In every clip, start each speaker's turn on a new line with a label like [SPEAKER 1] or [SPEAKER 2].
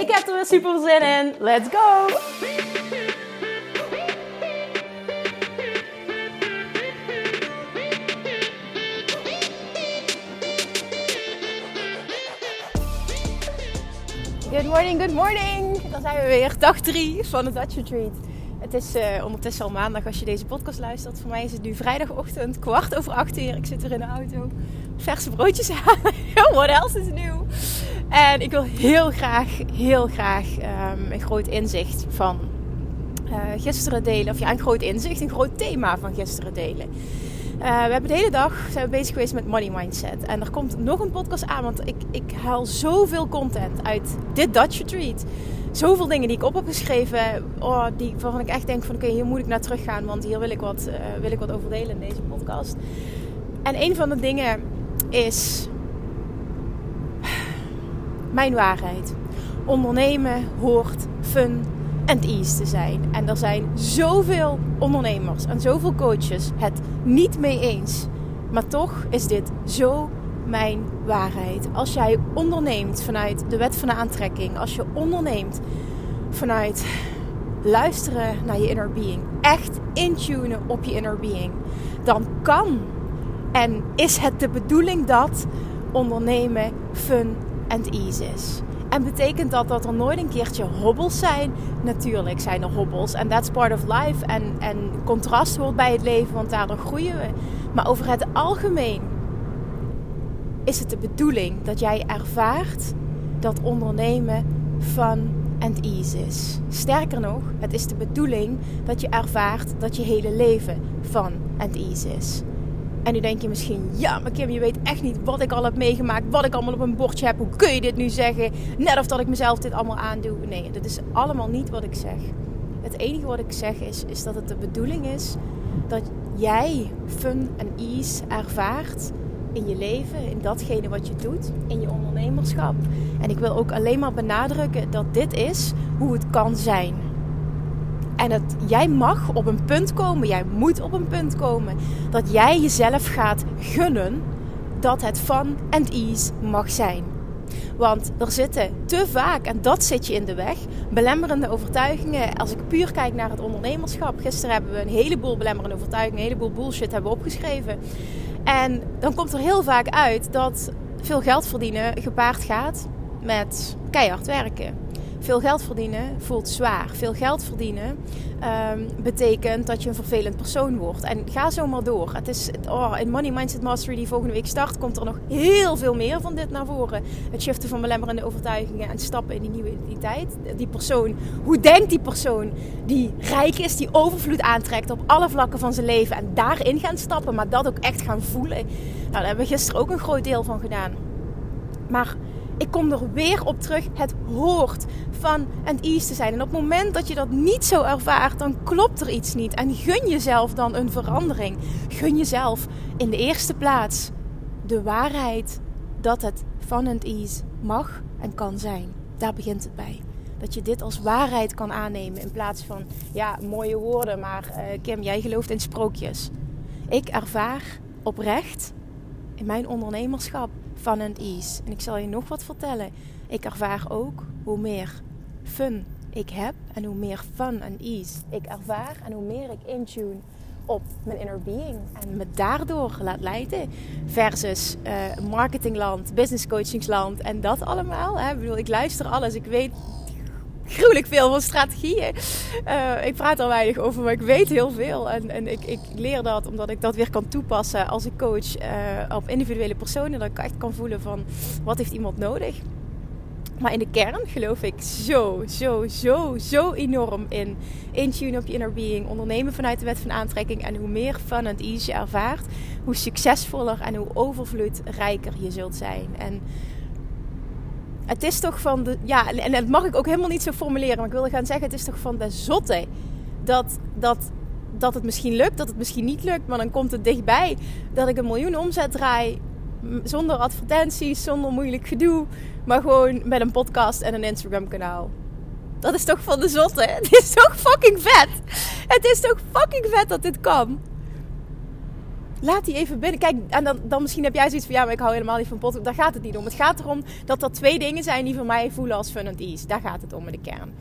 [SPEAKER 1] Ik heb er weer super zin in. Let's go! Good morning, good morning. Dan zijn we weer dag 3 van het Dutch Retreat. Het is uh, ondertussen al maandag als je deze podcast luistert. Voor mij is het nu vrijdagochtend, kwart over acht uur. Ik zit er in de auto. Verse broodjes aan. What else is nieuw? En ik wil heel graag, heel graag um, een groot inzicht van uh, gisteren delen. Of ja, een groot inzicht, een groot thema van gisteren delen. Uh, we hebben de hele dag zijn we bezig geweest met money mindset. En er komt nog een podcast aan, want ik, ik haal zoveel content uit dit Dutch Retreat zoveel dingen die ik op heb geschreven. Oh, die, waarvan ik echt denk van oké, hier moet ik naar terug gaan. Want hier wil ik, wat, uh, wil ik wat over delen in deze podcast. En een van de dingen is mijn waarheid. Ondernemen hoort fun en ease te zijn. En er zijn zoveel ondernemers en zoveel coaches het niet mee eens. Maar toch is dit zo mijn waarheid. Als jij onderneemt vanuit de wet van de aantrekking, als je onderneemt vanuit luisteren naar je inner being, echt intunen op je inner being, dan kan en is het de bedoeling dat ondernemen fun en easy is. En betekent dat dat er nooit een keertje hobbels zijn? Natuurlijk zijn er hobbels. En that's part of life. En, en contrast hoort bij het leven, want daardoor groeien we. Maar over het algemeen is het de bedoeling dat jij ervaart dat ondernemen fun and ease is. Sterker nog, het is de bedoeling dat je ervaart dat je hele leven fun and ease is. En nu denk je misschien, ja, maar Kim, je weet echt niet wat ik al heb meegemaakt, wat ik allemaal op een bordje heb. Hoe kun je dit nu zeggen? Net of dat ik mezelf dit allemaal aandoe. Nee, dat is allemaal niet wat ik zeg. Het enige wat ik zeg is, is dat het de bedoeling is dat jij fun en ease ervaart in je leven, in datgene wat je doet, in je ondernemerschap. En ik wil ook alleen maar benadrukken dat dit is hoe het kan zijn. En dat jij mag op een punt komen, jij moet op een punt komen, dat jij jezelf gaat gunnen dat het fun and ease mag zijn. Want er zitten te vaak, en dat zit je in de weg, belemmerende overtuigingen. Als ik puur kijk naar het ondernemerschap. Gisteren hebben we een heleboel belemmerende overtuigingen, een heleboel bullshit hebben opgeschreven. En dan komt er heel vaak uit dat veel geld verdienen gepaard gaat met keihard werken. Veel geld verdienen voelt zwaar. Veel geld verdienen um, betekent dat je een vervelend persoon wordt. En ga zo maar door. Het is, oh, in Money Mindset Mastery die volgende week start, komt er nog heel veel meer van dit naar voren. Het shiften van belemmerende overtuigingen en stappen in die nieuwe identiteit. Die persoon, hoe denkt die persoon die rijk is, die overvloed aantrekt op alle vlakken van zijn leven en daarin gaan stappen, maar dat ook echt gaan voelen. Nou, daar hebben we gisteren ook een groot deel van gedaan. Maar ik kom er weer op terug. Het hoort van en ease te zijn. En op het moment dat je dat niet zo ervaart, dan klopt er iets niet. En gun jezelf dan een verandering. Gun jezelf in de eerste plaats de waarheid dat het van en ease mag en kan zijn. Daar begint het bij. Dat je dit als waarheid kan aannemen in plaats van ja, mooie woorden. Maar uh, Kim, jij gelooft in sprookjes. Ik ervaar oprecht in mijn ondernemerschap fun and ease. En ik zal je nog wat vertellen. Ik ervaar ook hoe meer fun ik heb en hoe meer fun en ease ik ervaar en hoe meer ik intune op mijn inner being en me daardoor laat leiden versus uh, marketingland, business coachingsland en dat allemaal. Hè. Ik bedoel, ik luister alles, ik weet gruwelijk veel van strategieën. Uh, ik praat er weinig over, maar ik weet heel veel. En, en ik, ik, leer dat omdat ik dat weer kan toepassen als ik coach uh, op individuele personen. Dat ik echt kan voelen van wat heeft iemand nodig. Maar in de kern geloof ik zo, zo, zo, zo enorm in. Intune op je inner being. Ondernemen vanuit de wet van aantrekking. En hoe meer fun en ease je ervaart, hoe succesvoller en hoe overvloedrijker je zult zijn. En Het is toch van de. Ja, en dat mag ik ook helemaal niet zo formuleren. Maar ik wilde gaan zeggen: het is toch van de zotte. Dat, dat, dat het misschien lukt, dat het misschien niet lukt. Maar dan komt het dichtbij dat ik een miljoen omzet draai. Zonder advertenties, zonder moeilijk gedoe. Maar gewoon met een podcast en een Instagram kanaal. Dat is toch van de zotte. Het is toch fucking vet. Het is toch fucking vet dat dit kan. Laat die even binnen. Kijk, en dan, dan misschien heb jij zoiets van... Ja, maar ik hou helemaal niet van podcast. Daar gaat het niet om. Het gaat erom dat er twee dingen zijn die voor mij voelen als fun and ease. Daar gaat het om in de kern.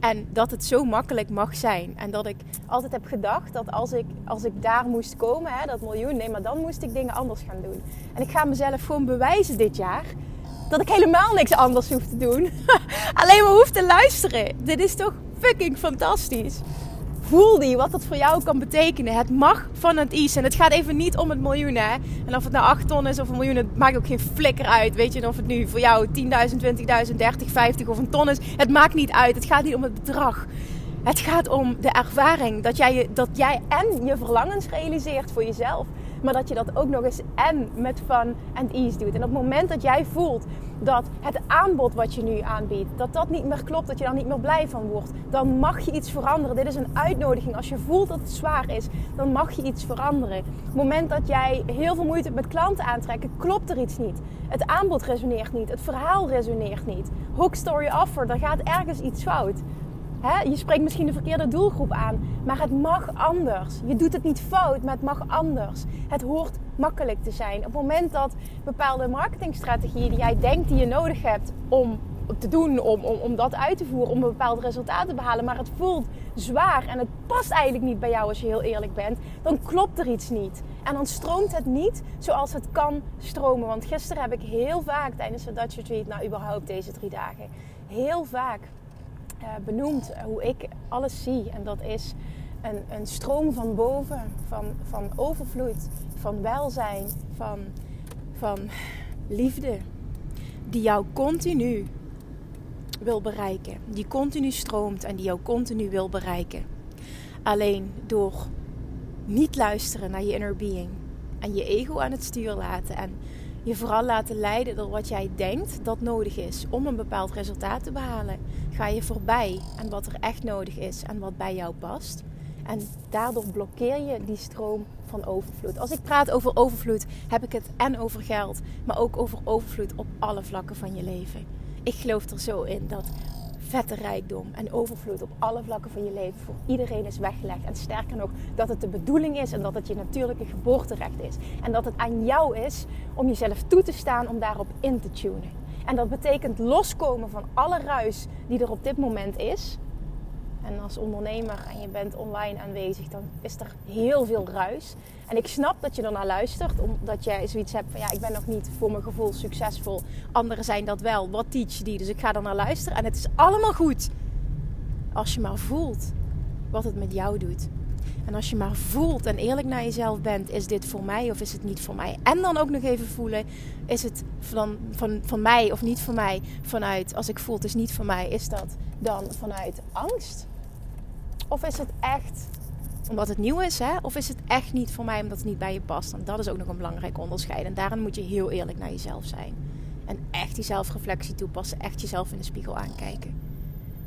[SPEAKER 1] En dat het zo makkelijk mag zijn. En dat ik altijd heb gedacht dat als ik, als ik daar moest komen, hè, dat miljoen, nee, maar dan moest ik dingen anders gaan doen. En ik ga mezelf gewoon bewijzen dit jaar dat ik helemaal niks anders hoef te doen. Alleen maar hoef te luisteren. Dit is toch fucking fantastisch. Voel die wat dat voor jou kan betekenen. Het mag van het iets. En het gaat even niet om het miljoen. Hè? En of het nou 8 ton is of een miljoen, het maakt ook geen flikker uit. Weet je, of het nu voor jou 10.000, 20.000, 30, 50 of een ton is. Het maakt niet uit. Het gaat niet om het bedrag. Het gaat om de ervaring. Dat jij, dat jij en je verlangens realiseert voor jezelf. Maar dat je dat ook nog eens en met fun and ease doet. En op het moment dat jij voelt dat het aanbod wat je nu aanbiedt, dat dat niet meer klopt, dat je daar niet meer blij van wordt, dan mag je iets veranderen. Dit is een uitnodiging. Als je voelt dat het zwaar is, dan mag je iets veranderen. Op het moment dat jij heel veel moeite hebt met klanten aantrekken, klopt er iets niet. Het aanbod resoneert niet, het verhaal resoneert niet. Hook story offer, daar gaat ergens iets fout. Je spreekt misschien de verkeerde doelgroep aan, maar het mag anders. Je doet het niet fout, maar het mag anders. Het hoort makkelijk te zijn. Op het moment dat bepaalde marketingstrategieën die jij denkt die je nodig hebt om te doen, om, om, dat uit te voeren, om een bepaald resultaat te behalen, maar het voelt zwaar en het past eigenlijk niet bij jou als je heel eerlijk bent, dan klopt er iets niet. En dan stroomt het niet zoals het kan stromen. Want gisteren heb ik heel vaak tijdens de Dutch Retreat, nou überhaupt deze drie dagen, heel vaak benoemd hoe ik alles zie. En dat is een, een stroom van boven, van, van overvloed, van welzijn, van, van liefde, die jou continu wil bereiken. Die continu stroomt en die jou continu wil bereiken. Alleen door niet luisteren naar je inner being en je ego aan het stuur laten en je vooral laten leiden door wat jij denkt dat nodig is om een bepaald resultaat te behalen, ga je voorbij aan wat er echt nodig is en wat bij jou past. En daardoor blokkeer je die stroom van overvloed. Als ik praat over overvloed, heb ik het en over geld, maar ook over overvloed op alle vlakken van je leven. Ik geloof er zo in dat vette rijkdom en overvloed op alle vlakken van je leven voor iedereen is weggelegd. En sterker nog, dat het de bedoeling is en dat het je natuurlijke geboorterecht is. En dat het aan jou is om jezelf toe te staan om daarop in te tunen. En dat betekent loskomen van alle ruis die er op dit moment is. En als ondernemer en je bent online aanwezig, dan is er heel veel ruis. En ik snap dat je ernaar luistert, omdat jij zoiets hebt van ja, ik ben nog niet voor mijn gevoel succesvol. Anderen zijn dat wel. Wat teach die? Dus ik ga er naar luisteren. En het is allemaal goed. Als je maar voelt wat het met jou doet. En als je maar voelt en eerlijk naar jezelf bent, is dit voor mij of is het niet voor mij? En dan ook nog even voelen, is het van, van, van mij of niet voor mij? Vanuit, als ik voel het is niet voor mij, is dat dan vanuit angst? Of is het echt omdat het nieuw is, hè? Of is het echt niet voor mij omdat het niet bij je past? En dat is ook nog een belangrijk onderscheid. En daarin moet je heel eerlijk naar jezelf zijn. En echt die zelfreflectie toepassen. Echt jezelf in de spiegel aankijken.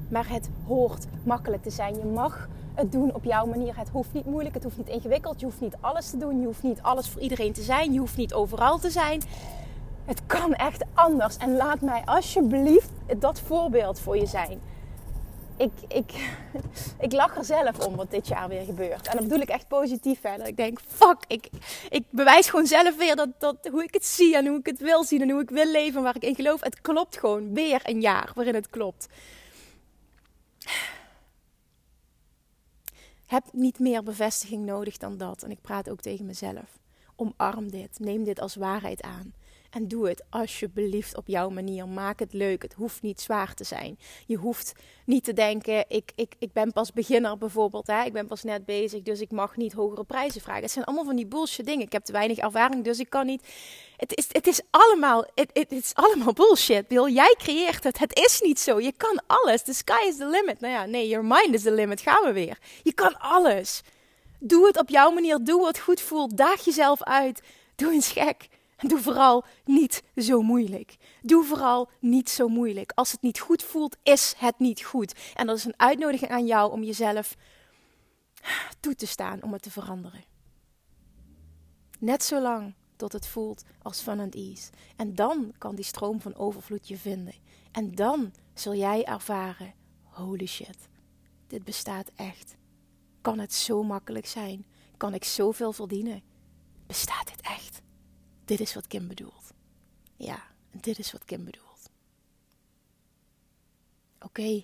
[SPEAKER 1] Maar het hoort makkelijk te zijn. Je mag het doen op jouw manier. Het hoeft niet moeilijk, het hoeft niet ingewikkeld. Je hoeft niet alles te doen. Je hoeft niet alles voor iedereen te zijn. Je hoeft niet overal te zijn. Het kan echt anders. En laat mij alsjeblieft dat voorbeeld voor je zijn ik, ik, ik lach er zelf om wat dit jaar weer gebeurt. En dat bedoel ik echt positief. Dat ik denk, fuck, ik, ik bewijs gewoon zelf weer dat, dat hoe ik het zie en hoe ik het wil zien en hoe ik wil leven, waar ik in geloof. Het klopt gewoon. Weer een jaar waarin het klopt. Heb niet meer bevestiging nodig dan dat. En ik praat ook tegen mezelf. Omarm dit. Neem dit als waarheid aan. En doe het alsjeblieft op jouw manier. Maak het leuk. Het hoeft niet zwaar te zijn. Je hoeft niet te denken: ik, ik, ik ben pas beginner bijvoorbeeld. Hè? Ik ben pas net bezig, dus ik mag niet hogere prijzen vragen. Het zijn allemaal van die bullshit dingen. Ik heb te weinig ervaring, dus ik kan niet. Het is, het is, allemaal, het, het is allemaal bullshit. Bill, jij creëert het. Het is niet zo. Je kan alles. The sky is the limit. Nou ja, nee, your mind is the limit. Gaan we weer. Je kan alles. Doe het op jouw manier. Doe wat goed voelt. Daag jezelf uit. Doe eens gek. Doe vooral niet zo moeilijk. Doe vooral niet zo moeilijk. Als het niet goed voelt, is het niet goed. En dat is een uitnodiging aan jou om jezelf toe te staan om het te veranderen. Net zo lang tot het voelt als fun and ease. En dan kan die stroom van overvloed je vinden. En dan zul jij ervaren: holy shit, dit bestaat echt. Kan het zo makkelijk zijn? Kan ik zoveel verdienen? Bestaat dit echt? Dit is wat Kim bedoelt. Ja, dit is wat Kim bedoelt. Oké,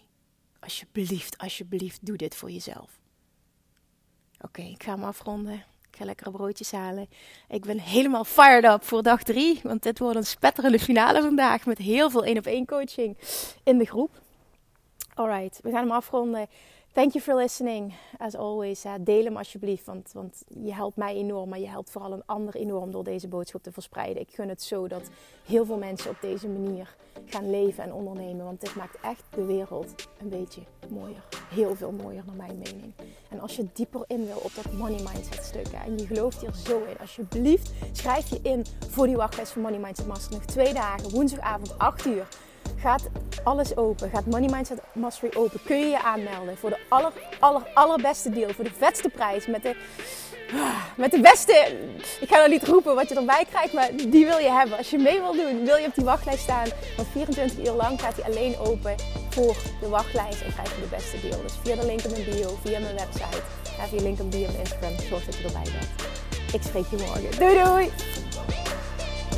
[SPEAKER 1] alsjeblieft, alsjeblieft, doe dit voor jezelf. Oké, ik ga hem afronden. Ik ga lekkere broodjes halen. Ik ben helemaal fired up voor dag drie. Want dit wordt een spetterende finale vandaag. Met heel veel één op één coaching in de groep. Alright, we gaan hem afronden. Thank you for listening. As always, deel hem alsjeblieft. Want, want je helpt mij enorm, maar je helpt vooral een ander enorm door deze boodschap te verspreiden. Ik gun het zo dat heel veel mensen op deze manier gaan leven en ondernemen. Want dit maakt echt de wereld een beetje mooier. Heel veel mooier naar mijn mening. En als je dieper in wil op dat money mindset stuk en je gelooft hier zo in, alsjeblieft schrijf je in voor die wachtlijst van Money Mindset Master. Nog twee dagen, woensdagavond 8 uur gaat alles open. Gaat Money Mindset Mastery open. Kun je je aanmelden voor de aller, aller, allerbeste deal. Voor de vetste prijs. Met de, met de beste... Ik ga nou niet roepen wat je erbij krijgt, maar die wil je hebben. Als je mee wil doen, wil je op die wachtlijst staan. Want 24 uur lang gaat hij alleen open voor de wachtlijst. En krijg je de beste deal. Dus via de link in mijn bio, via mijn website. Ga via link in bio op Instagram. Zorg dat je erbij bent. Ik spreek je morgen. Doei doei!